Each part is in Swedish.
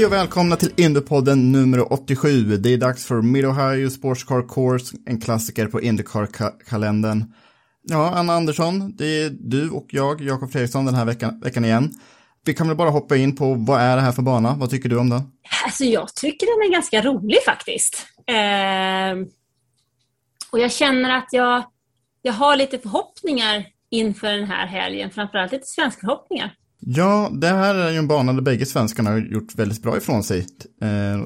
Hej och välkomna till Indypodden nummer 87. Det är dags för Mid-Ohio Sports Car Course, en klassiker på Indycar-kalendern. Ja, Anna Andersson, det är du och jag, Jakob Fredriksson, den här veckan, veckan igen. Vi kan väl bara hoppa in på vad är det här för bana? Vad tycker du om den? Alltså jag tycker den är ganska rolig faktiskt. Eh, och jag känner att jag, jag har lite förhoppningar inför den här helgen, framförallt lite svenska förhoppningar. Ja, det här är ju en bana där bägge svenskarna har gjort väldigt bra ifrån sig eh,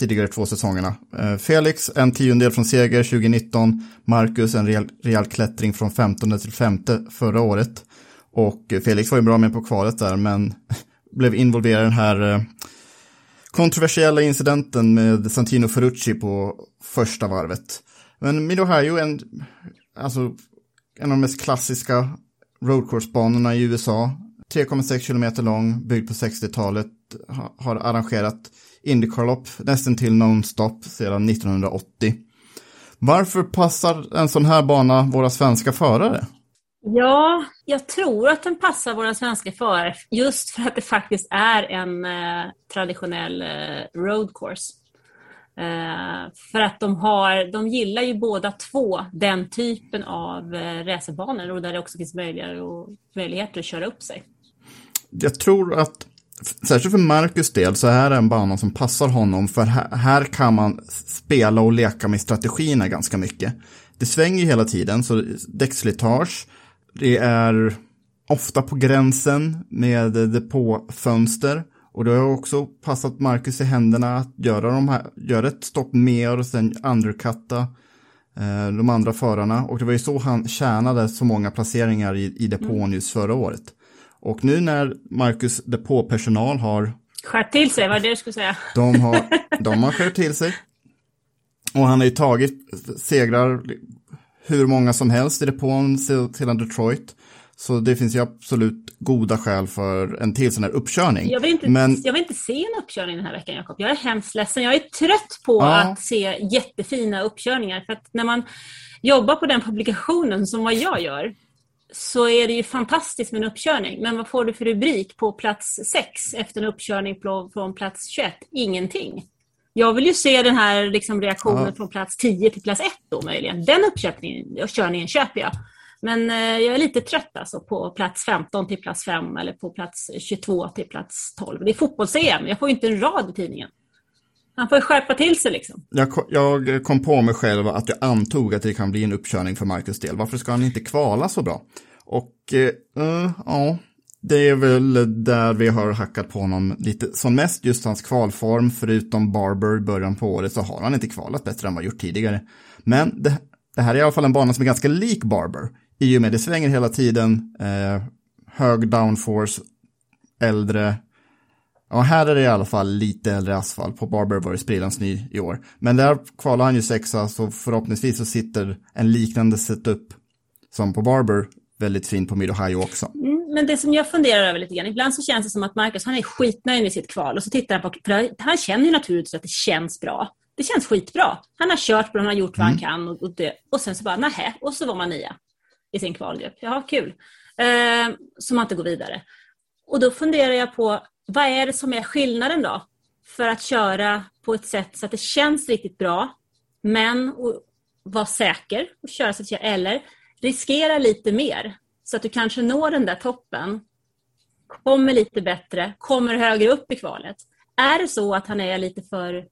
tidigare två säsongerna. Eh, Felix en tiondel från seger 2019, Marcus en rejäl, rejäl klättring från 15 till 5 förra året. Och Felix var ju bra med på kvalet där, men blev involverad i den här eh, kontroversiella incidenten med Santino Ferrucci på första varvet. Men Mid-Ohio en, alltså, en av de mest klassiska roadcourse-banorna i USA. 3,6 kilometer lång, byggd på 60-talet, har arrangerat Indycarlopp nästan till non-stop sedan 1980. Varför passar en sån här bana våra svenska förare? Ja, jag tror att den passar våra svenska förare just för att det faktiskt är en eh, traditionell eh, road course. Eh, för att de, har, de gillar ju båda två den typen av eh, racerbanor och där det också finns möjligheter, möjligheter att köra upp sig. Jag tror att, särskilt för Marcus del, så är det en bana som passar honom. För här, här kan man spela och leka med strategierna ganska mycket. Det svänger hela tiden, så däckslitage, det är ofta på gränsen med depåfönster. Och det har också passat Marcus i händerna att göra, de här, göra ett stopp mer och sen undercutta eh, de andra förarna. Och det var ju så han tjänade så många placeringar i, i depån just förra året. Och nu när Marcus depåpersonal har, Skärp till sig, vad det du skulle säga? de har, de har skärpt till sig. Och han har ju tagit segrar hur många som helst i depån se- sedan Detroit. Så det finns ju absolut goda skäl för en till sån här uppkörning. Jag vill, inte, Men jag vill inte se en uppkörning den här veckan, Jakob. Jag är hemskt ledsen. Jag är trött på Ja. att se jättefina uppkörningar. För att när man jobbar på den publikationen som vad jag gör, så är det ju fantastiskt med en uppkörning. Men vad får du för rubrik på plats 6 efter en uppkörning från plats 21? Ingenting. Jag vill ju se den här liksom reaktionen Ja. från plats 10 till plats 1 då möjligen. Den uppkörningen uppkörningen köper jag. Men eh, jag är lite trött alltså på plats 15 till plats 5 eller på plats 22 till plats 12. Det är fotbolls-EM, jag får inte en rad i tidningen. Han får skärpa till sig liksom. jag, jag kom på mig själv att jag antog att det kan bli en uppkörning för Marcus del. Varför ska han inte kvala så bra? Och eh, eh, ja, det är väl där vi har hackat på honom lite som mest. Just hans kvalform, förutom Barber i början på året, så har han inte kvalat bättre än vad han gjort tidigare. Men det, det här är i alla fall en bana som är ganska lik Barber. I och med det svänger hela tiden, eh, hög downforce, äldre. Ja, här är det i alla fall lite äldre asfalt. På Barber var det sprillans ny i år. Men där kvalar han ju sexa, så förhoppningsvis så sitter en liknande setup som på Barber väldigt fint på Mid-Ohio också. Mm, men det som jag funderar över lite grann, ibland så känns det som att Marcus han är skitnöjd med sitt kval och så tittar han på, för han känner ju naturligtvis att det känns bra. Det känns skitbra. Han har kört på han har gjort vad han kan och, och, det, och sen så bara nähä, och så var man nia i sin kvalgrupp. Jaha, kul. Eh, så man inte går vidare. Och då funderar jag på, vad är det som är skillnaden då? För att köra på ett sätt så att det känns riktigt bra, men och vara säker och köra så att jag, eller riskera lite mer så att du kanske når den där toppen, kommer lite bättre, kommer högre upp i kvalet. Är det så att han är lite för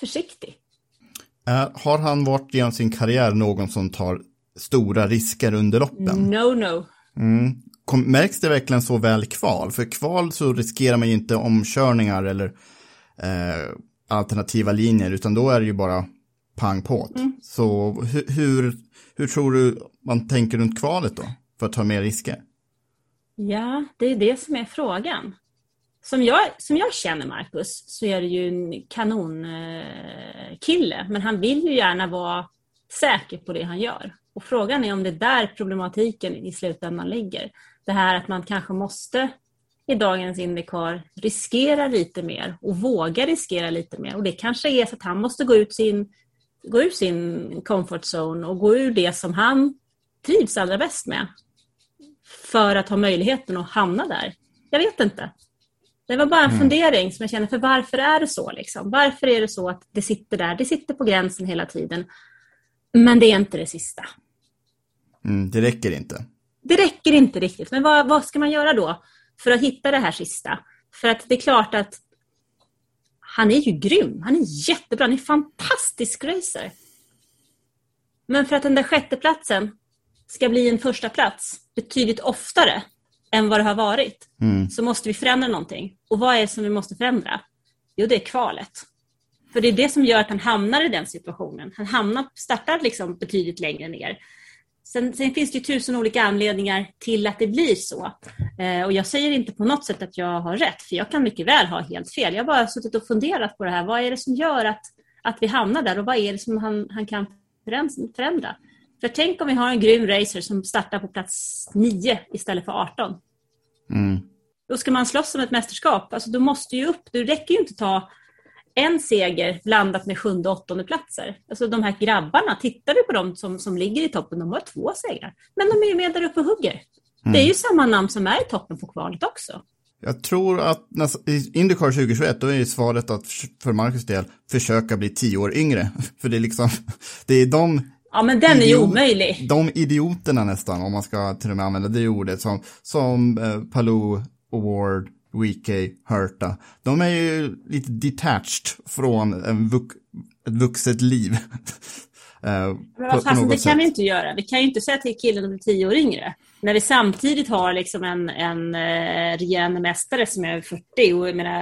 försiktig? Eh, har han varit genom sin karriär någon som tar stora risker under loppen? No, no. Kom, märks det verkligen så väl kval? För kval så riskerar man ju inte omkörningar eller eh, alternativa linjer, utan då är det ju bara pang på. Så hur, hur, hur tror du man tänker runt kvalet då? För att ta mer risker? Ja, det är det som är frågan. Som jag, som jag känner Marcus så är det ju en kanonkille, men han vill ju gärna vara säker på det han gör. Och frågan är om det är där problematiken i slutändan ligger. Det här att man kanske måste i dagens Indycar riskera lite mer och våga riskera lite mer. Och det kanske är så att han måste gå ut sin, gå ur sin comfort zone och gå ur det som han trivs allra bäst med för att ha möjligheten att hamna där. Jag vet inte. Det var bara en fundering som jag känner, för varför är det så? Liksom? Varför är det så att det sitter där? Det sitter på gränsen hela tiden. Men det är inte det sista. Mm, det räcker inte. Det räcker inte riktigt. Men vad, vad ska man göra då för att hitta det här sista? För att det är klart att han är ju grym. Han är jättebra. Han är fantastisk racer. Men för att den där sjätteplatsen ska bli en första plats betydligt oftare än vad det har varit så måste vi förändra någonting. Och vad är det som vi måste förändra? Jo, det är kvalet. För det är det som gör att han hamnar i den situationen. Han hamnar, startar liksom betydligt längre ner. Sen, sen finns det ju tusen olika anledningar till att det blir så. Eh, och jag säger inte på något sätt att jag har rätt, för jag kan mycket väl ha helt fel. Jag har bara suttit och funderat på det här. Vad är det som gör att, att vi hamnar där och vad är det som han, han kan förändra? För tänk om vi har en grym racer som startar på plats 9 istället för 18. Då ska man slåss om ett mästerskap. Alltså, då måste ju upp. Det räcker ju inte ta en seger blandat med sjunde och åttonde platser. Alltså de här grabbarna, tittar du på dem som, som ligger i toppen, de har två segrar. Men de är ju med där uppe och hugger. Det är ju samma namn som är i toppen på kvalet också. Jag tror att i Indycar 2021, då är ju svaret att för Marcus del försöka bli tio år yngre. För det är liksom, det är de Ja, men den är ju omöjlig. de idioterna nästan, om man ska till och med använda det ordet, som, som eh, Palou, Award, Weekay, Hurta, de är ju lite detached från en vux, ett vuxet liv. Eh, Men vad fasen, det sätt. kan vi inte göra. Vi kan ju inte säga till killen att bli tio år yngre. När vi samtidigt har liksom en, en eh, regerande mästare som är 40 och jag menar,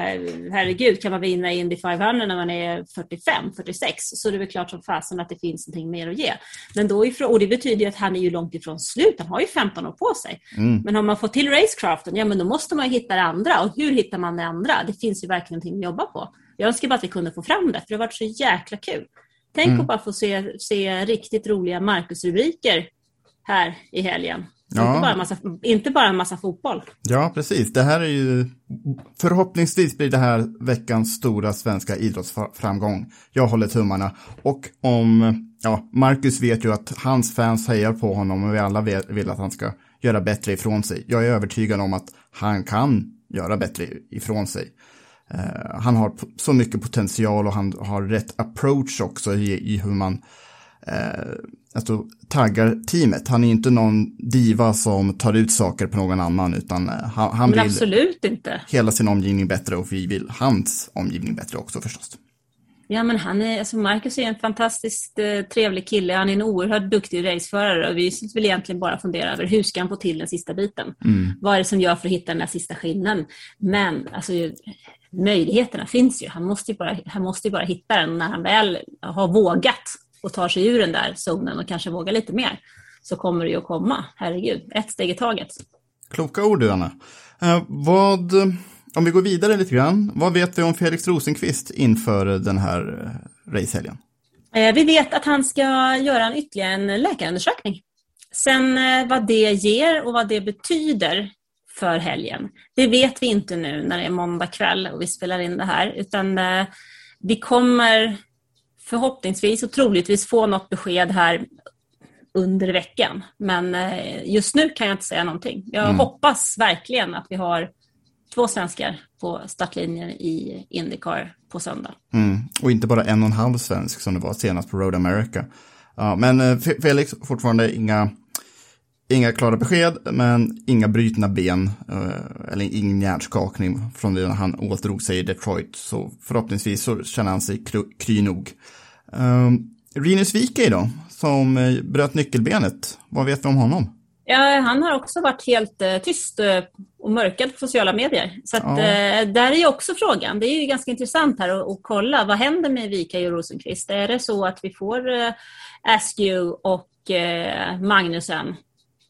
herregud, kan man vinna Indy 500 när man är 45, 46 så är det väl klart som fasen att det finns någonting mer att ge. Men då ifrån, och det betyder att han är ju långt ifrån slut, han har ju 15 år på sig. Men har man fått till racecraften, ja men då måste man hitta det andra. Och hur hittar man det andra? Det finns ju verkligen någonting att jobba på. Jag önskar bara att vi kunde få fram det, för det har varit så jäkla kul. Tänk att bara få se, se riktigt roliga Marcus-rubriker här i helgen. Ja. Inte, bara en massa, inte bara en massa fotboll. Ja, precis. Det här är ju, förhoppningsvis blir det här veckans stora svenska idrottsframgång. Jag håller tummarna. Och om, ja, Marcus vet ju att hans fans hejar på honom och vi alla vill att han ska göra bättre ifrån sig. Jag är övertygad om att han kan göra bättre ifrån sig. Eh, han har så mycket potential och han har rätt approach också i, i hur man eh, alltså, taggar teamet. Han är inte någon diva som tar ut saker på någon annan utan eh, han, han vill absolut inte. hela sin omgivning bättre och vi vill hans omgivning bättre också förstås. Ja, men han är, alltså Marcus är en fantastiskt eh, trevlig kille. Han är en oerhört duktig raceförare och vi vill egentligen bara fundera över hur ska han få till den sista biten? Vad är det som gör för att hitta den där sista skinnen? Men alltså, möjligheterna finns ju. Han måste ju, bara, han måste bara hitta den när han väl har vågat och tar sig ur den där zonen och kanske vågar lite mer. Så kommer det ju att komma. Herregud, ett steg i taget. Kloka ord du Anna. Eh, vad, om vi går vidare lite grann, vad vet vi om Felix Rosenqvist inför den här eh, racehelgen? Eh, Vi vet att han ska göra en ytterligare en läkarundersökning. Sen eh, vad det ger och vad det betyder för helgen, det vet vi inte nu när det är måndag kväll och vi spelar in det här, utan eh, vi kommer förhoppningsvis och troligtvis få något besked här under veckan. Men eh, just nu kan jag inte säga någonting. Jag Mm. hoppas verkligen att vi har två svenskar på startlinjen i Indycar på söndag. Mm. Och inte bara en och en halv svensk som det var senast på Road America. Ja, men eh, Fe- Felix, fortfarande inga, inga klara besked, men inga brytna ben eh, eller ingen hjärnskakning från det han åtdrog sig i Detroit. Så förhoppningsvis så känner han sig kry, nog. Um, Rinus Wikey då, som eh, bröt nyckelbenet. Vad vet vi om honom? Ja, han har också varit helt eh, tyst eh, och mörkad på sociala medier. Så att, Ja. eh, där är ju också frågan. Det är ju ganska intressant här att, att kolla. Vad händer med Wika och Rosenqvist? Är det så att vi får eh, Askew och eh, Magnusen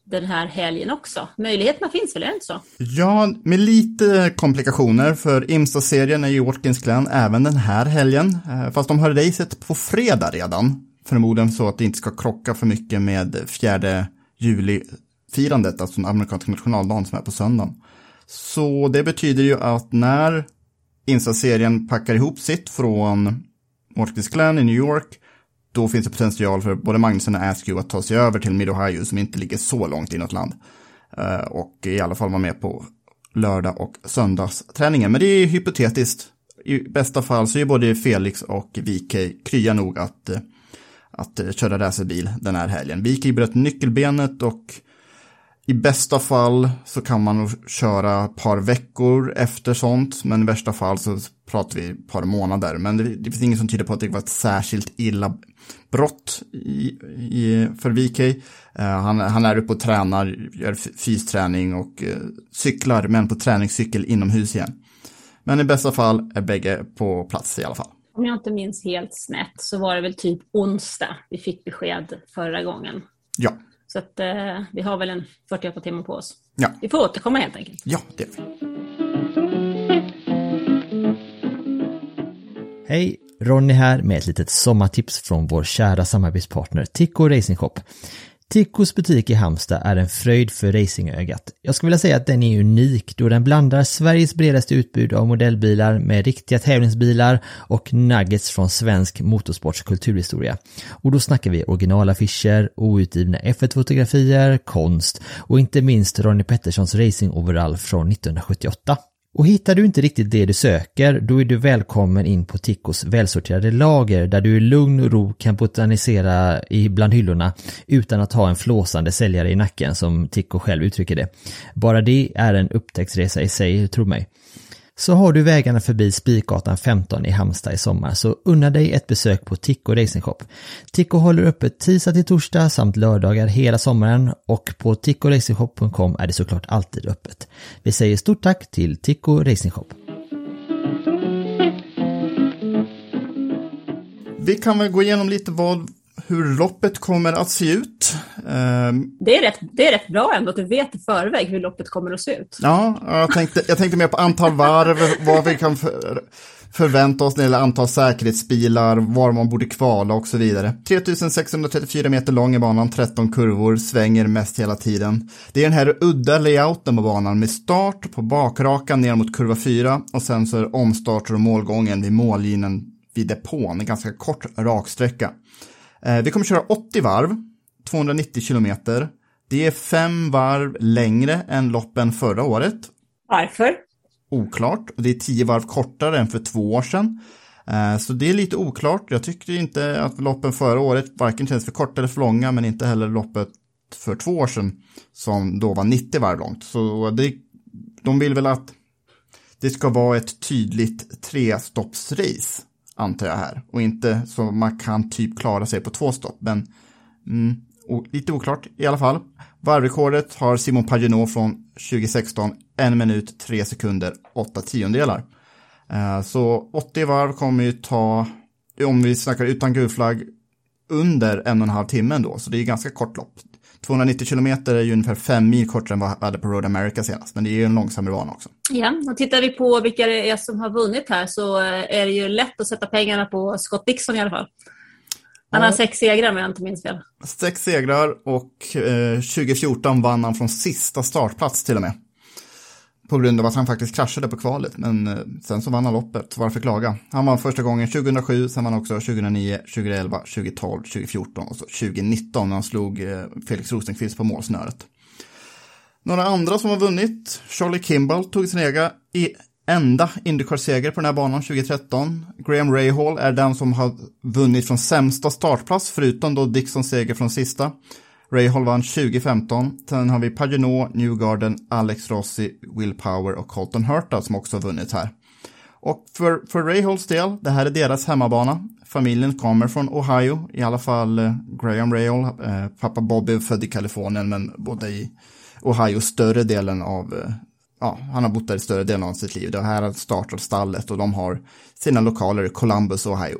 den här helgen också? Möjligheterna finns väl, är det inte så? Ja, med lite komplikationer för Imsta-serien är ju Watkins Glen även den här helgen. Eh, fast de har racet på fredag redan. Förmodligen så att det inte ska krocka för mycket med fjärde juli-firandet, alltså den amerikanska nationaldagen som är på söndagen. Så det betyder ju att när Insta-serien packar ihop sitt från Watkins Glen i New York, då finns det potential för både Magnusson och Askew att ta sig över till Mid-Ohio som inte ligger så långt inåt land. Eh, och i alla fall vara med på lördag och söndagsträningen. Men det är hypotetiskt. I bästa fall så är både Felix och VK krya nog att, eh, att eh, köra racerbil den här helgen. VK bröt nyckelbenet och i bästa fall så kan man köra ett par veckor efter sånt, men i värsta fall så pratar vi ett par månader. Men det, det finns inget som tyder på att det var ett särskilt illa brott i, i, för VK. Eh, han, han är uppe och tränar, gör fysträning och eh, cyklar, men på träningscykel inomhus igen. Men i bästa fall är bägge på plats i alla fall. Om jag inte minns helt snett så var det väl typ onsdag vi fick besked förra gången. Ja, Så att, eh, vi har väl en 48 timmar på oss. ja, Vi får återkomma helt enkelt. ja, det är vi. Hej! Ronny här med ett litet sommartips från vår kära samarbetspartner Tico Racing Shop. Ticos butik i Halmstad är en fröjd för racingögat. Jag skulle vilja säga att den är unik då den blandar Sveriges bredaste utbud av modellbilar med riktiga tävlingsbilar och nuggets från svensk motorsports kulturhistoria. Och då snackar vi originalaffischer, outgivna F1-fotografier, konst och inte minst Ronny Petterssons racingoverall från 1978. Och hittar du inte riktigt det du söker, då är du välkommen in på Ticcos välsorterade lager där du i lugn och ro kan botanisera i bland hyllorna utan att ha en flåsande säljare i nacken som Ticco själv uttrycker det. Bara det är en upptäcktsresa i sig, tro mig. Så har du vägarna förbi Spikgatan 15 i Halmstad i sommar så unna dig ett besök på Tico Racing Shop. Tico håller öppet tisdag till torsdag samt lördagar hela sommaren och på ticoracingshop.com är det såklart alltid öppet. Vi säger stort tack till Tico Racing Shop. Vi kan väl gå igenom lite vad, hur loppet kommer att se ut. Ehm, Det är, rätt, det är rätt bra ändå att du vet i förväg hur loppet kommer att se ut. Ja, jag tänkte, jag tänkte mer på antal varv, vad vi kan för, förvänta oss när det gäller antal säkerhetsbilar, var man borde kvala och så vidare. 3634 meter lång är banan, 13 kurvor, svänger mest hela tiden. Det är den här udda layouten på banan med start på bakrakan ner mot kurva 4 och sen så är omstarter och målgången vid mållinjen vid depån, en ganska kort raksträcka. Eh, vi kommer köra 80 varv, 290 kilometer. Det är fem varv längre än loppen förra året. Varför? Oklart. Det är tio varv kortare än för två år sedan. Eh, Så det är lite oklart. Jag tyckte inte att loppen förra året varken känns för korta eller för långa, men inte heller loppet för två år sedan som då var 90 varv långt. Så det, de vill väl att det ska vara ett tydligt trestoppsrace, antar jag här. Och inte så man kan typ klara sig på två stopp. Men mm, o- lite oklart i alla fall. Varvrekordet har Simon Pagenaud från 2016, en minut, tre sekunder, åtta tiondelar. Eh, så 80 varv kommer ju ta, om vi snackar utan gulflagg, under en och en halv timme ändå, så det är ganska kort lopp. 290 kilometer är ju ungefär fem mil kortare än vad vi hade på Road America senast, men det är ju en långsammare bana också. Ja, och tittar vi på vilka det är som har vunnit här så är det ju lätt att sätta pengarna på Scott Dixon i alla fall. Han Ja. har sex segrar om jag inte minns fel. Sex segrar och eh, 2014 vann han från sista startplats till och med på grund av att han faktiskt kraschade på kvalet. Men eh, sen så vann han loppet, varför klaga? Han vann första gången 2007, sen vann han också 2009, 2011, 2012, 2014 och så 2019 när han slog eh, Felix Rosenqvist på målsnöret. Några andra som har vunnit, Charlie Kimball tog sin ega i enda Indycar-seger på den här banan 2013. Graham Rahal är den som har vunnit från sämsta startplats, förutom då Dixons seger från sista. Rahal vann 2015. Sen har vi Paginot, Newgarden, Alex Rossi, Will Power och Colton Hurta som också har vunnit här. Och för, för Rahals del, det här är deras hemmabana. Familjen kommer från Ohio, i alla fall eh, Graham Rahal. Eh, pappa Bobby är född i Kalifornien men bodde i Ohio större delen av, eh, ja, han har bott där i större delen av sitt liv. Det här har startat stallet och de har sina lokaler i Columbus, Ohio.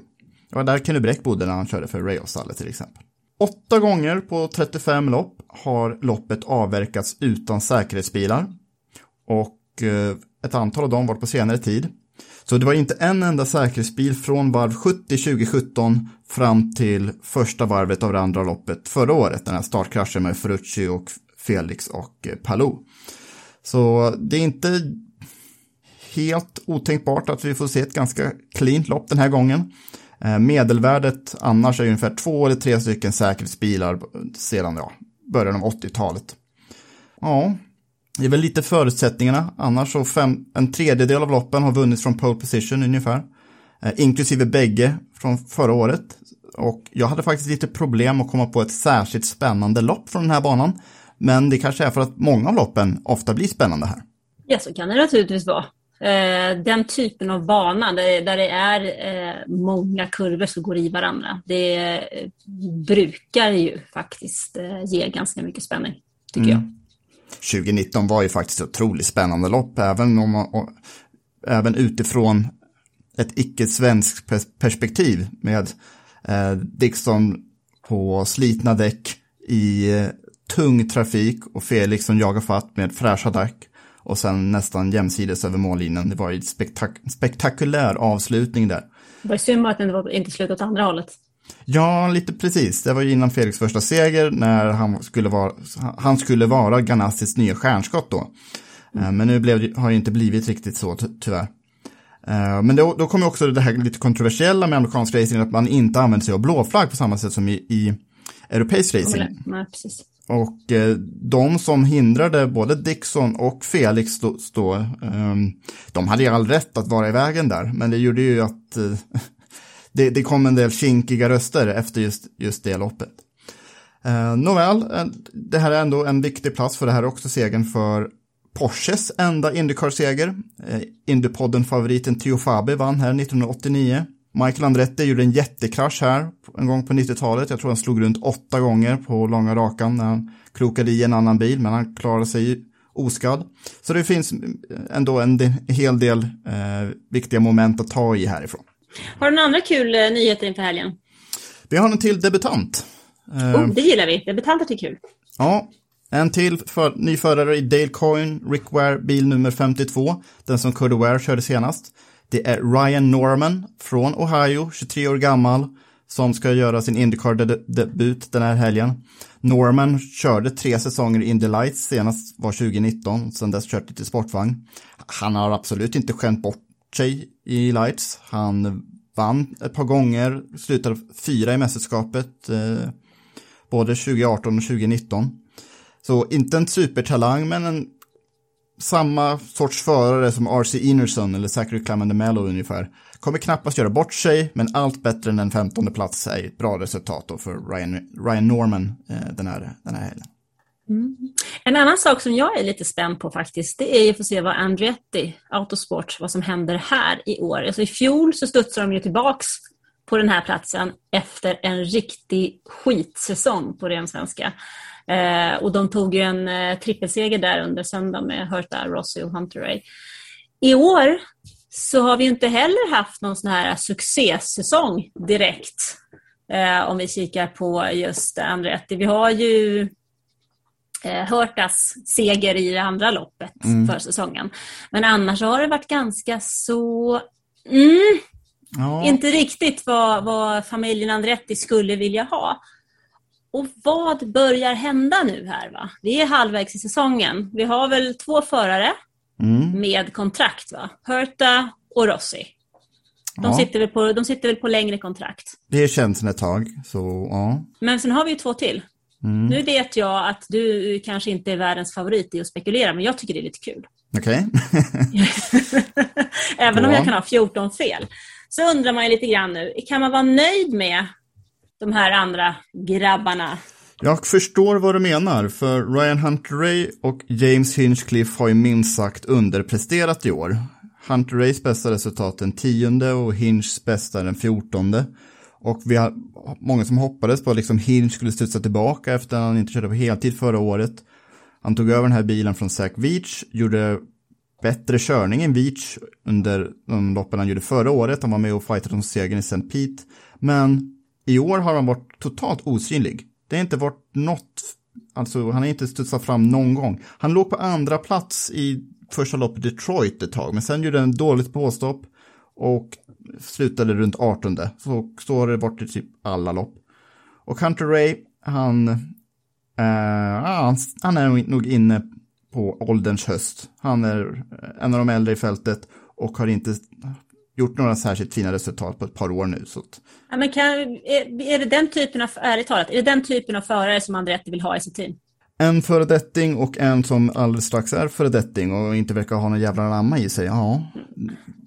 Det var där Kenny Bräck bodde när han körde för Rahal-stallet till exempel. Åtta gånger på 35 lopp har loppet avverkats utan säkerhetsbilar. Och eh, ett antal av dem var på senare tid. Så det var inte en enda säkerhetsbil från varv 70 2017 fram till första varvet av det andra loppet förra året. Den här startkraschen med Ferrucci och Felix och eh, Palou. Så det är inte helt otänkbart att vi får se ett ganska cleant lopp den här gången. Eh, medelvärdet annars är ungefär två eller tre stycken säkerhetsbilar sedan ja, början av 80-talet. Ja, det är väl lite förutsättningarna. Annars så fem, en tredjedel av loppen har vunnits från pole position ungefär. Eh, inklusive bägge från förra året. Och jag hade faktiskt lite problem att komma på ett särskilt spännande lopp från den här banan. Men det kanske är för att många av loppen ofta blir spännande här. Ja, så kan det naturligtvis vara. Eh, den typen av bana där, där det är eh, många kurvor som går i varandra, det eh, brukar ju faktiskt ge ganska mycket spänning, tycker Mm. jag. 2019 var ju faktiskt ett otroligt spännande lopp, även, om man, och, även utifrån ett icke-svenskt pers- perspektiv med eh, Dixon på slitna däck i eh, tung trafik och Felix som jagar fatt med fräscha däck och sen nästan jämsides över mållinjen. Det var ju en spektak- spektakulär avslutning där. Det var synd att det inte slutade åt andra hållet. Ja, lite precis. Det var ju innan Felix första seger när han skulle vara, han skulle vara Ganassis nya stjärnskott då. Eh, Men nu blev, har det inte blivit riktigt så ty- tyvärr. Eh, Men då, då kommer också det här lite kontroversiella med amerikansk racing, att man inte använder sig av blåflagg på samma sätt som i, i europeisk racing. Nej, precis. Och eh, de som hindrade både Dixon och Felix då, då ehm, de hade ju all rätt att vara i vägen där, men det gjorde ju att eh, det, det kom en del kinkiga röster efter just, just det loppet. Eh, nåväl, det här är ändå en viktig plats för det här är också segern för Porsches enda Indycar-seger. Eh, Indypodden-favoriten Theo Fabi vann här 1989. Michael Andretti gjorde en jättekrasch här en gång på 90-talet. Jag tror han slog runt åtta gånger på långa rakan när han krokade i en annan bil, men han klarade sig oskadd. Så det finns ändå en hel del eh, viktiga moment att ta i härifrån. Har du några andra kul eh, nyheter inför helgen? Vi har en till debutant. Eh, Oh, det gillar vi. Debutanter är kul. Ja, en till för, ny förare i Dale Coyne, Rick Ware, bil nummer 52, den som Cody Ware körde senast. Det är Ryan Norman från Ohio, 23 år gammal, som ska göra sin Indycar-debut den här helgen. Norman körde tre säsonger i Indy Lights, senast var 2019, sen dess kört lite sportvagn. Han har absolut inte skämt bort sig i Lights. Han vann ett par gånger, slutade fyra i mästerskapet, eh, både 2018 och 2019. Så inte en supertalang, men en samma sorts förare som RC Inerson eller Zachary Clement Mello ungefär. Kommer knappast göra bort sig, men allt bättre än en femtonde plats är ett bra resultat då för Ryan, Ryan Norman eh, den, här, den här helgen. Mm. En annan sak som jag är lite spänd på faktiskt, det är ju att få se vad Andretti Autosport, vad som händer här i år. Alltså i fjol så studsade de ju tillbaks på den här platsen efter en riktig skitsäsong på ren svenska. Eh, och de tog ju en eh, trippelseger där under söndag med Hurta, Rossi och Hunter I år så har vi inte heller haft någon sån här succésäsong direkt. Eh, om vi kikar på just Andretti. Vi har ju eh, Hurtas seger i det andra loppet för säsongen. Men annars har det varit ganska så... Mm, Ja, inte riktigt vad, vad familjen Andretti skulle vilja ha. Och vad börjar hända nu här? va? Vi är halvvägs i säsongen. Vi har väl två förare med kontrakt va? Herta och Rossi. De, Ja. sitter väl på, de sitter väl på längre kontrakt. Det känns sedan ett tag, så ja. Men sen har vi ju två till. Mm. Nu vet jag att du kanske inte är världens favorit i att spekulera, men jag tycker det är lite kul. Okej. Även om Ja. jag kan ha 14 fel. Så undrar man ju lite grann nu, kan man vara nöjd med de här andra grabbarna? Jag förstår vad du menar, för Ryan Hunter Ray och James Hinchcliffe har ju minst sagt underpresterat i år. Hunter Rays bästa resultat den tionde och Hinchs bästa den fjortonde. Och vi har många som hoppades på att liksom Hinch skulle studsa tillbaka efter att han inte körde på heltid förra året. Han tog över den här bilen från Zach Veach, gjorde bättre körning än Veach under de loppen han gjorde förra året. Han var med och fightade om segern i St. Pete. Men i år har han varit totalt osynlig. Det har inte varit något, alltså han har inte studsat fram någon gång. Han låg på andra plats i första loppet i Detroit ett tag, men sen gjorde han dåligt påstopp och slutade runt 18. Så, så har det varit i typ alla lopp. Och Hunter Ray, han, eh, han, han är nog inne på ålderns höst. Han är en av de äldre i fältet och har inte gjort några särskilt fina resultat på ett par år nu. Så Ja, men kan, är, är det den typen av, ärligt talat, är det den typen av förare som Andretti vill ha i sitt team? En föredetting och en som alldeles strax är föredetting och inte verkar ha någon jävla namma i sig. Ja,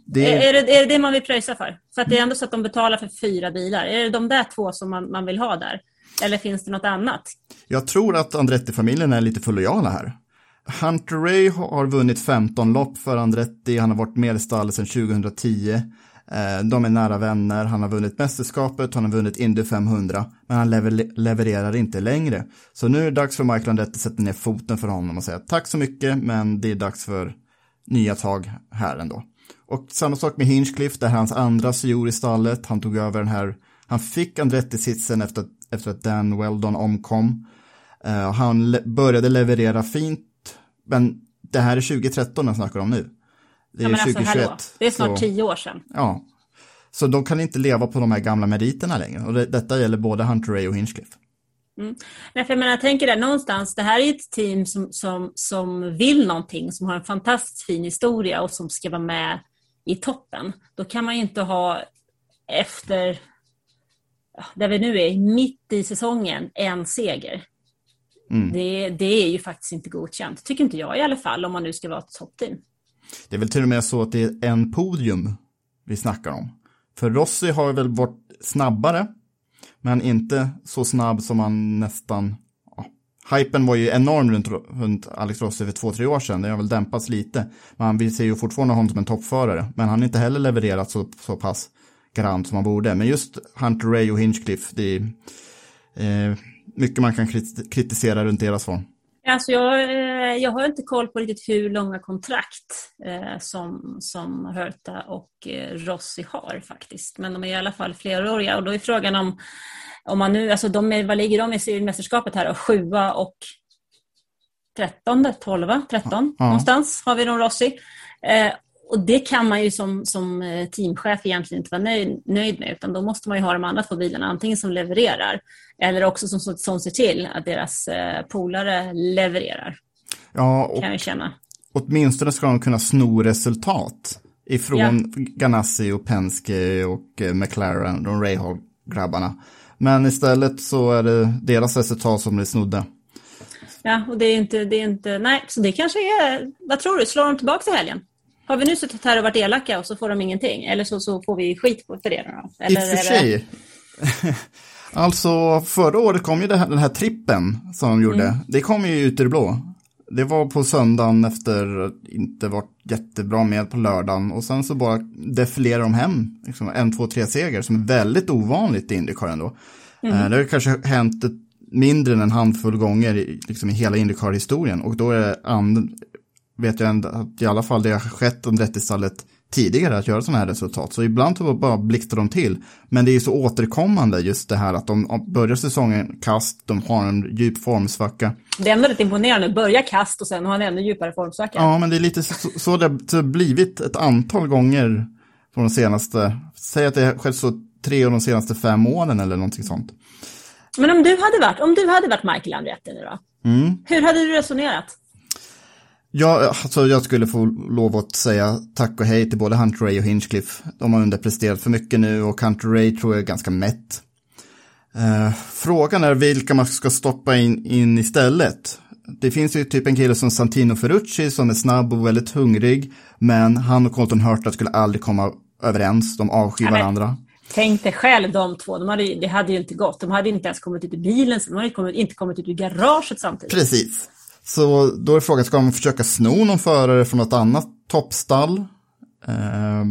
det Är, är, det, är det det man vill pröjsa för? För att det är ändå så att de betalar för fyra bilar. Är det de där två som man, man vill ha där? Eller finns det något annat? Jag tror att Andretti-familjen är lite för lojala här. Hunter Ray har vunnit 15 lopp för Andretti, han har varit med i stallet sedan 2010. Eh, de är nära vänner, han har vunnit mästerskapet, han har vunnit Indy 500, men han levererar inte längre. Så nu är det dags för Michael Andretti att sätta ner foten för honom och säga tack så mycket, men det är dags för nya tag här ändå. Och samma sak med Hinchcliffe, det här är hans andra sejour i stallet, han tog över den här, han fick Andretti-sitsen efter, efter att Dan Weldon omkom. Eh, han började leverera fint, men det här är 2013 jag snackar om nu. Det är Ja, men alltså, 2021. hallå, det är snart så, tio år sedan. Ja. Så de kan inte leva på de här gamla meriterna längre. Och det, detta gäller både Hunter Ray och Hinchcliffe. Nej, för jag, menar, jag tänker där någonstans, det här är ett team som, som, som vill någonting, som har en fantastiskt fin historia och som ska vara med i toppen. Då kan man ju inte ha efter, där vi nu är, mitt i säsongen, en seger. Det, det är ju faktiskt inte godkänt, tycker inte jag i alla fall, om man nu ska vara ett toppteam. Det är väl till och med så att det är en podium vi snackar om. För Rossi har väl varit snabbare, men inte så snabb som man nästan... Ja. Hypen var ju enorm runt, runt Alex Rossi för två, tre år sedan. Det har väl dämpats lite. Men vi ser ju fortfarande honom som en toppförare. Men han har inte heller levererat så, så pass garant som han borde. Men just Hunter Ray och Hinchcliffe, det är eh, mycket man kan krit- kritisera runt deras form. Alltså jag, eh, jag har inte koll på riktigt hur långa kontrakt eh, som, som Herta och eh, Rossi har faktiskt. Men de är i alla fall fleråriga och då är frågan om, om man nu, alltså de är, vad ligger de i seriemästerskapet här då? Sjua och trettonde, tolva, tretton Ja. någonstans har vi då Rossi. Och det kan man ju som, som eh, teamchef egentligen inte vara nöjd, nöjd med, utan då måste man ju ha de andra två bilarna, antingen som levererar eller också som, som, som ser till att deras eh, polare levererar, Ja, och kan jag känna. åtminstone ska de kunna sno resultat ifrån Ganassi och Penske och eh, McLaren, de Rahal-grabbarna. Men istället så är det deras resultat som blir snodda. Ja, och det är inte, det är inte, nej, så det kanske är, vad tror du, slår de tillbaka till helgen? Har vi nu suttit här och varit elaka och så får de ingenting? Eller så, så får vi skit på för det då? Eller I och för är det- sig. alltså förra året kom ju här, den här trippen som de gjorde. Mm. Det kom ju ut i det blå. Det var på söndagen efter att inte varit jättebra med på lördagen. Och sen så bara defilerar de hem liksom, en, två, tre seger som är väldigt ovanligt i Indycar ändå. Mm. Eh, Det har kanske hänt mindre än en handfull gånger i, liksom, i hela Indycar-historien. Och då är det and, vet jag ändå att i alla fall det har skett om rättistallet tidigare att göra sådana här resultat. Så ibland så bara blixtrar de till. Men det är ju så återkommande just det här att de börjar säsongen kast, de har en djup formsvacka. Det är ändå rätt imponerande. Börja kast och sen ha en ännu djupare formsvacka. Ja, men det är lite så, så det har blivit ett antal gånger på de senaste, säg att det har skett så tre av de senaste fem åren eller någonting sånt. Men om du hade varit, om du hade varit Michael Andretti nu då? Mm. Hur hade du resonerat? Ja, alltså jag skulle få lov att säga tack och hej till både Hunter Ray och Hinchcliffe. De har underpresterat för mycket nu och Hunter Ray tror jag är ganska mätt. Eh, frågan är vilka man ska stoppa in, in istället. Det finns ju typ en kille som Santino Ferrucci som är snabb och väldigt hungrig. Men han och Colton Hurta skulle aldrig komma överens. De avskyr varandra. Tänk dig själv de två, de hade, det hade ju inte gått. De hade inte ens kommit ut ur bilen, de hade kommit, inte kommit ut ur garaget samtidigt. Precis. Så då är frågan, ska man försöka sno någon förare från något annat toppstall? Eh,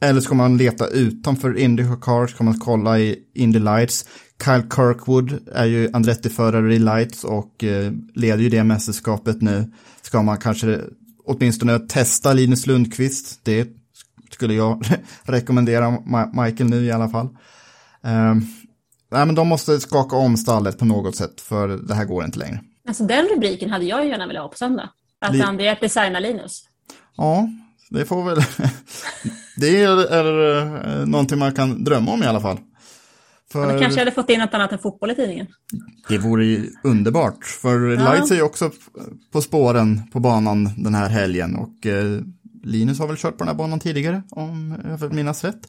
eller ska man leta utanför Indycar? Ska man kolla i Indy Lights? Kyle Kirkwood är ju Andretti-förare i Lights och eh, leder ju det mästerskapet nu. Ska man kanske åtminstone testa Linus Lundqvist? Det skulle jag rekommendera Ma- Michael nu i alla fall. Eh, nej, men de måste skaka om stallet på något sätt för det här går inte längre. Alltså den rubriken hade jag ju gärna velat ha på söndag. Att Li- Andreas designar Linus. Ja, det får väl... det är, är eh, någonting man kan drömma om i alla fall. För Men kanske hade fått in något annat än fotboll i tidningen. det vore ju underbart. För Ja. Lights är ju också på spåren på banan den här helgen. Och eh, Linus har väl kört på den här banan tidigare, om jag vill minnas rätt.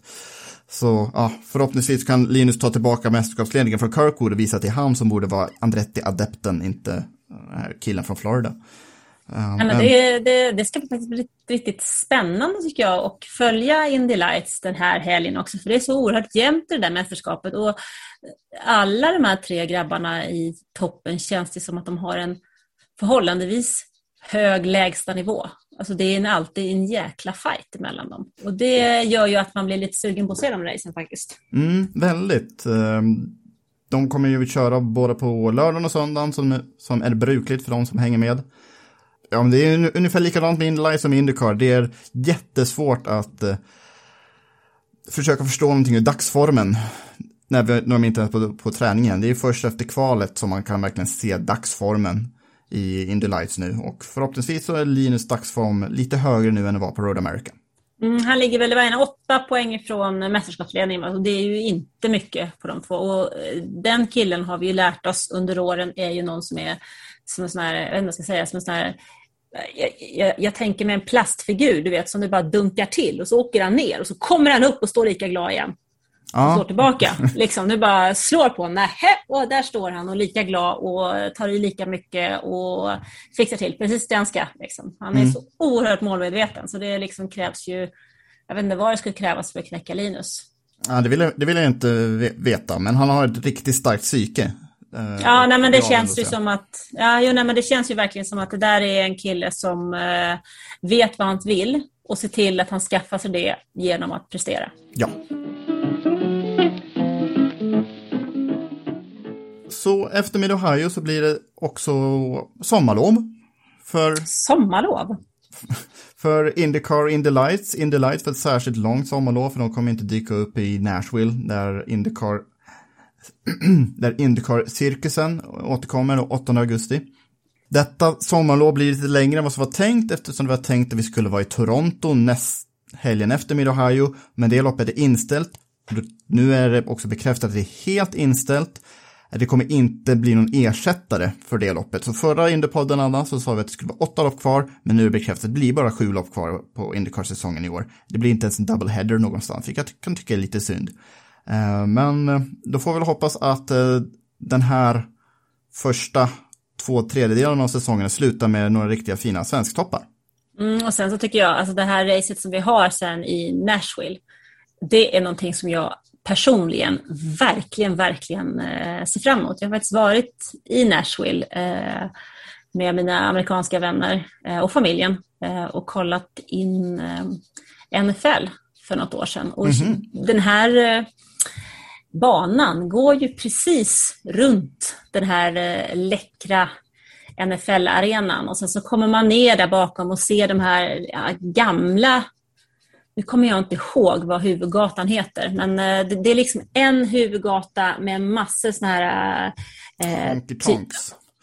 Så ja, förhoppningsvis kan Linus ta tillbaka mästerskapsledningen från Kirkwood och visa att det är han som borde vara Andretti-adepten, inte den här killen från Florida. Nej, men det, det, det ska faktiskt bli riktigt spännande tycker jag och följa Indy Lights den här helgen också för det är så oerhört jämnt i det där mästerskapet och alla de här tre grabbarna i toppen känns det som att de har en förhållandevis hög lägsta nivå. Alltså det är en, alltid en jäkla fight mellan dem och det gör ju att man blir lite sugen på att se de racen faktiskt. Mm, väldigt. Ehm, De kommer ju köra både på lördagen och söndagen som, som är brukligt för de som hänger med. Ja, men det är ungefär likadant med Indy som Indycar. Det är jättesvårt att eh, försöka förstå någonting ur dagsformen när, vi, när de inte är på, på träningen. Det är först efter kvalet som man kan verkligen se dagsformen i Indy Lights nu. Och förhoppningsvis så är Linus dagsform lite högre nu än det var på Road America. Mm, han ligger väl i åtta poäng ifrån mästerskapsledningen. Och det är ju inte mycket på de två. Och eh, den killen har vi ju lärt oss under åren är ju någon som är som en sån här, jag vet inte vad jag ska säga, som en sån här jag, jag, jag tänker mig en plastfigur, du vet, som det bara dunkar till och så åker han ner och så kommer han upp och står lika glad igen. Ja, tillbaka. Liksom, du bara slår på honom. Och där står han och lika glad och tar i lika mycket och fixar till precis det han ska. Liksom. Han är så oerhört målmedveten så det liksom krävs ju, jag vet inte vad det skulle krävas för att knäcka Linus. ja det, vill jag, det vill jag inte ve- veta, men han har ett riktigt starkt psyke. Eh, Ja, nej, men det känns ju som att, ja, jo, nej, men det känns ju verkligen som att det där är en kille som eh, vet vad han vill och ser till att han skaffar sig det genom att prestera. Ja. Så efter Mid Ohio så blir det också sommarlov. För, Sommarlov. för Indycar Indy Lights. Indy Lights för ett särskilt långt sommarlov för de kommer inte dyka upp i Nashville där Indycar där Indycar-cirkusen återkommer den 8 augusti. Detta sommarlov blir lite längre än vad som var tänkt eftersom det var tänkt att vi skulle vara i Toronto näst helgen efter Mid Ohio, men det loppet är inställt. Nu är det också bekräftat att det är helt inställt. Det kommer inte bli någon ersättare för det loppet. Så förra Indypodden Anna, så sa vi att det skulle vara åtta lopp kvar, men nu är det bekräftat att det blir bara sju lopp kvar på Indycar-säsongen i år. Det blir inte ens en double header någonstans, vilket jag kan tycka är lite synd. Eh, men eh, då får vi väl hoppas att eh, den här första två tredjedelarna av säsongen slutar med några riktiga fina svensktoppar. Mm, och sen så tycker jag, alltså det här racet som vi har sen i Nashville, det är någonting som jag personligen verkligen, verkligen eh, ser fram emot. Jag har faktiskt varit i Nashville eh, med mina amerikanska vänner eh, och familjen eh, och kollat in eh, NFL för något år sedan. Och den här eh, banan går ju precis runt den här läckra NFL-arenan och sen så kommer man ner där bakom och ser de här ja, gamla, nu kommer jag inte ihåg vad huvudgatan heter, men eh, det, det är liksom en huvudgata med massor sådana här eh, typ.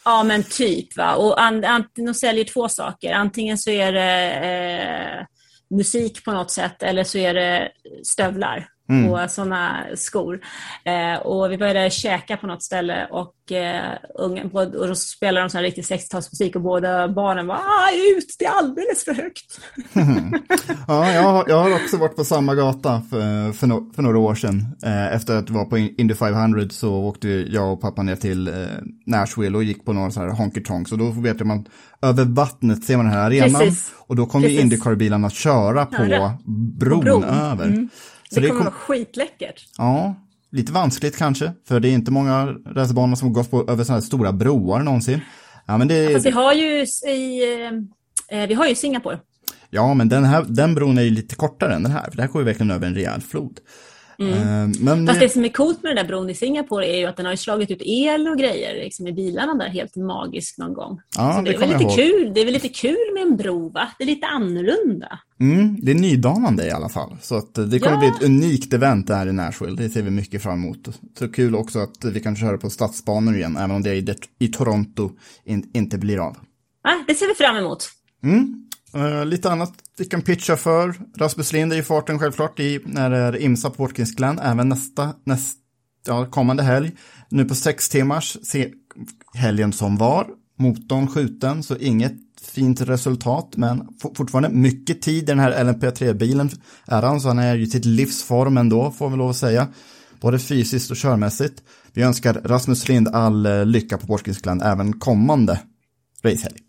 Ja, men typ. Va? Och an, an, de säljer två saker. Antingen så är det eh, musik på något sätt eller så är det stövlar. På sådana skor. Eh, och vi började käka på något ställe och, eh, unga, och då spelade de sån här riktig 60-talsmusik och båda barnen var ah, ut, det är alldeles för högt. Ja, jag har, jag har också varit på samma gata för, för, no, för några år sedan. Eh, efter att vara på Indy 500 så åkte jag och pappa ner till eh, Nashville och gick på några så här honky tonks. Och då vet jag man, över vattnet ser man den här arenan. Precis. Och då kommer ju. Indycar-bilarna köra på bron, bron. över. Mm. Så det det kommer kom, vara skitläckert. ja, lite vanskligt kanske. För det är inte många racerbanor som gått på över sådana här stora broar någonsin. Ja, men det, Fast vi har ju i, eh, eh, vi har ju Singapore. Ja, men den, här, den bron är ju lite kortare än den här, för det här går ju verkligen över en rejäl flod. Eh, Men Fast det som är coolt med den där bron i Singapore är ju att den har slagit ut el och grejer liksom i bilarna där helt magiskt någon gång. Ja, Så det det, är väl lite ihåg. kul. det är väl lite kul med en bro, va? Det är lite annorlunda. mm, det är nydanande i alla fall. Så att det kommer Ja. bli ett unikt event där i Nashville, det ser vi mycket fram emot. Så kul också att vi kan köra på stadsbanor igen, även om det i, det- i Toronto in, inte blir av. Ja, det ser vi fram emot. Uh, lite annat vi kan pitcha för. Rasmus Lind är i farten självklart i, när det är IMSA på Watkins Glen, även nästa, nästa ja, kommande helg. Nu på sex timmars, se, helgen som var, motorn skjuten, så inget fint resultat, men fortfarande mycket tid i den här LMP3-bilen är han, så han är ju i sitt livsform ändå, får vi lov att säga. Både fysiskt och körmässigt. Vi önskar Rasmus Lind all eh, lycka på Watkins Glen även kommande racehelg.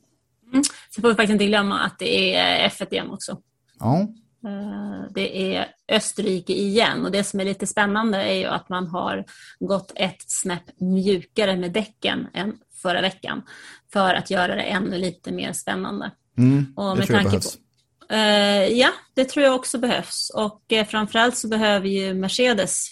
Så får vi faktiskt inte glömma att det är F1 igen också. Ja, Eh, Det är Österrike igen och det som är lite spännande är ju att man har gått ett snäpp mjukare med däcken än förra veckan för att göra det ännu lite mer spännande. mm, Och det med tror jag behövs. på, Eh, ja, det tror jag också behövs. Och eh, framförallt så behöver ju Mercedes,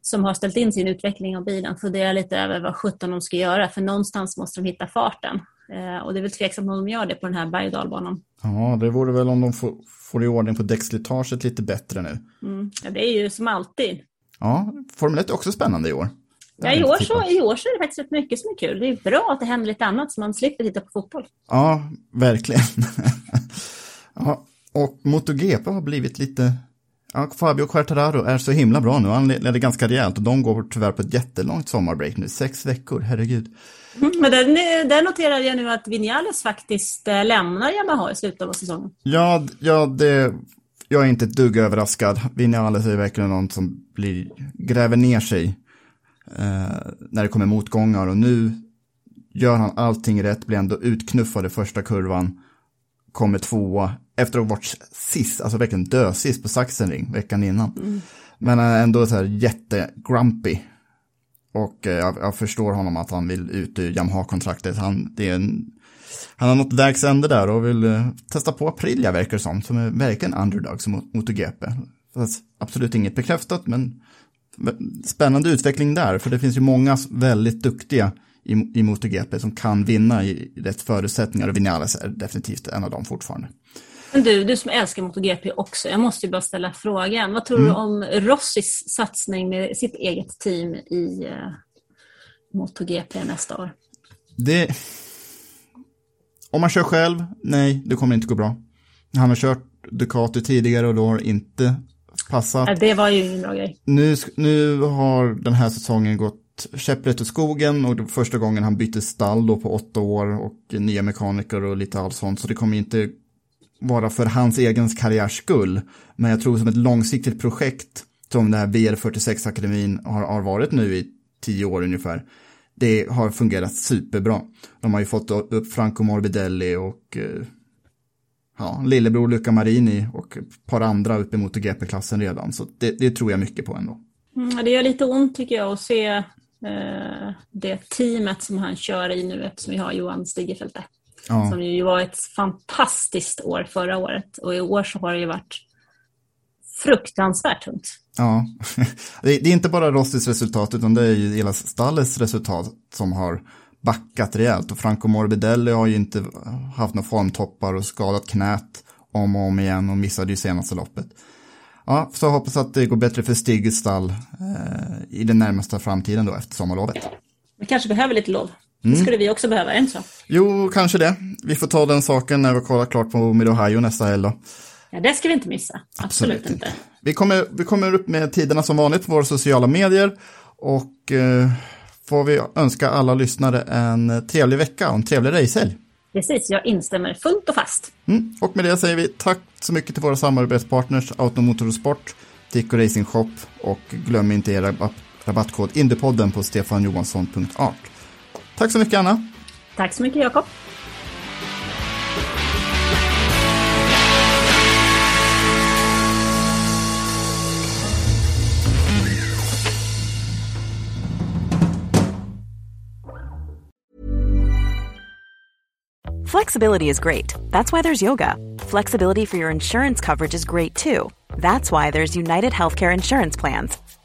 som har ställt in sin utveckling av bilen, fundera lite över vad sjutton de ska göra. För någonstans måste de hitta farten. Eh, och det är väl tveksamt om de gör det på den här berg och dalbanan. Ja, det vore väl om de får, får i ordning på däckslitaget lite bättre nu. Mm. Ja, det är ju som alltid. Ja, Formel 1 är också spännande i år. Ja, i, år så. I år så är det faktiskt rätt mycket som är kul. Det är bra att det händer lite annat så man slipper titta på fotboll. Ja, verkligen. ja, och MotoGP har blivit lite... Ja, Fabio Quartararo är så himla bra nu. Han ledde ganska rejält och de går tyvärr på ett jättelångt sommarbreak nu. Sex veckor, herregud. Mm, Men där, där noterar jag nu att Vinales faktiskt eh, lämnar Yamaha i slutet av säsongen. Ja, ja det, jag är inte ett dugg överraskad. Vinales är verkligen någon som blir, gräver ner sig eh, när det kommer motgångar och nu gör han allting rätt, blir ändå utknuffad i första kurvan, kommer tvåa efter att ha varit sist, alltså verkligen dösist på Sachsenring veckan innan. Men han är ändå så här jättegrumpy. Och eh, jag, jag förstår honom att han vill ut ur Yamaha-kontraktet. Han, det är en, han har nått vägs ände där och vill eh, testa på Aprilia verkar det som, som är verkligen underdog som MotoGP. Fast absolut inget bekräftat, men spännande utveckling där, för det finns ju många väldigt duktiga i, i MotoGP som kan vinna i rätt förutsättningar och Vinales är definitivt en av dem fortfarande. Men du, du som älskar MotoGP också, jag måste ju bara ställa frågan. Vad tror du om Rossis satsning med sitt eget team i eh, MotoGP nästa år? Det... Om man kör själv, nej, det kommer inte gå bra. Han har kört Ducati tidigare och då har inte passat. Nej, Det var ju ingen bra grej. Nu, nu har den här säsongen gått käpprätt åt skogen och det var första gången han bytte stall då på åtta år och nya mekaniker och lite allt sånt. Så det kommer inte vara för hans egen karriärs skull. Men jag tror som ett långsiktigt projekt som den här VR46-akademin har, har varit nu i tio år ungefär. Det har fungerat superbra. De har ju fått upp Franco Morbidelli och eh, ja, lillebror Luca Marini och ett par andra uppemot GP-klassen redan. Så det, det tror jag mycket på ändå. Mm, det gör lite ont tycker jag att se eh, det teamet som han kör i nu eftersom vi har Johan Stigefelt. Ja. Som ju var ett fantastiskt år förra året och i år så har det ju varit fruktansvärt tungt. Ja, det är inte bara Rossis resultat utan det är ju hela stallets resultat som har backat rejält och Franco Morbidelli har ju inte haft några formtoppar och skadat knät om och om igen och missade ju senaste loppet. Ja, så jag hoppas att det går bättre för Stig stall eh, i den närmaste framtiden då efter sommarlovet. Vi kanske behöver lite lov. Det skulle vi också behöva, inte så? Jo, kanske det. Vi får ta den saken när vi kollar klart på Mid Ohio nästa helg då. Ja, det ska vi inte missa. Absolut, inte. Vi kommer, vi kommer upp med tiderna som vanligt på våra sociala medier och eh, får vi önska alla lyssnare en trevlig vecka och en trevlig racehelg. Precis, jag instämmer fullt och fast. Mm. Och med det säger vi tack så mycket till våra samarbetspartners Automotorsport, Tico Racing Shop och glöm inte er rabatt, rabattkod Indiepodden på stefanjohansson.art. Tack så mycket Anna. Tack så mycket Jakob. Flexibility is great. That's why there's yoga. Flexibility for your insurance coverage is great too. That's why there's United Healthcare Insurance Plans.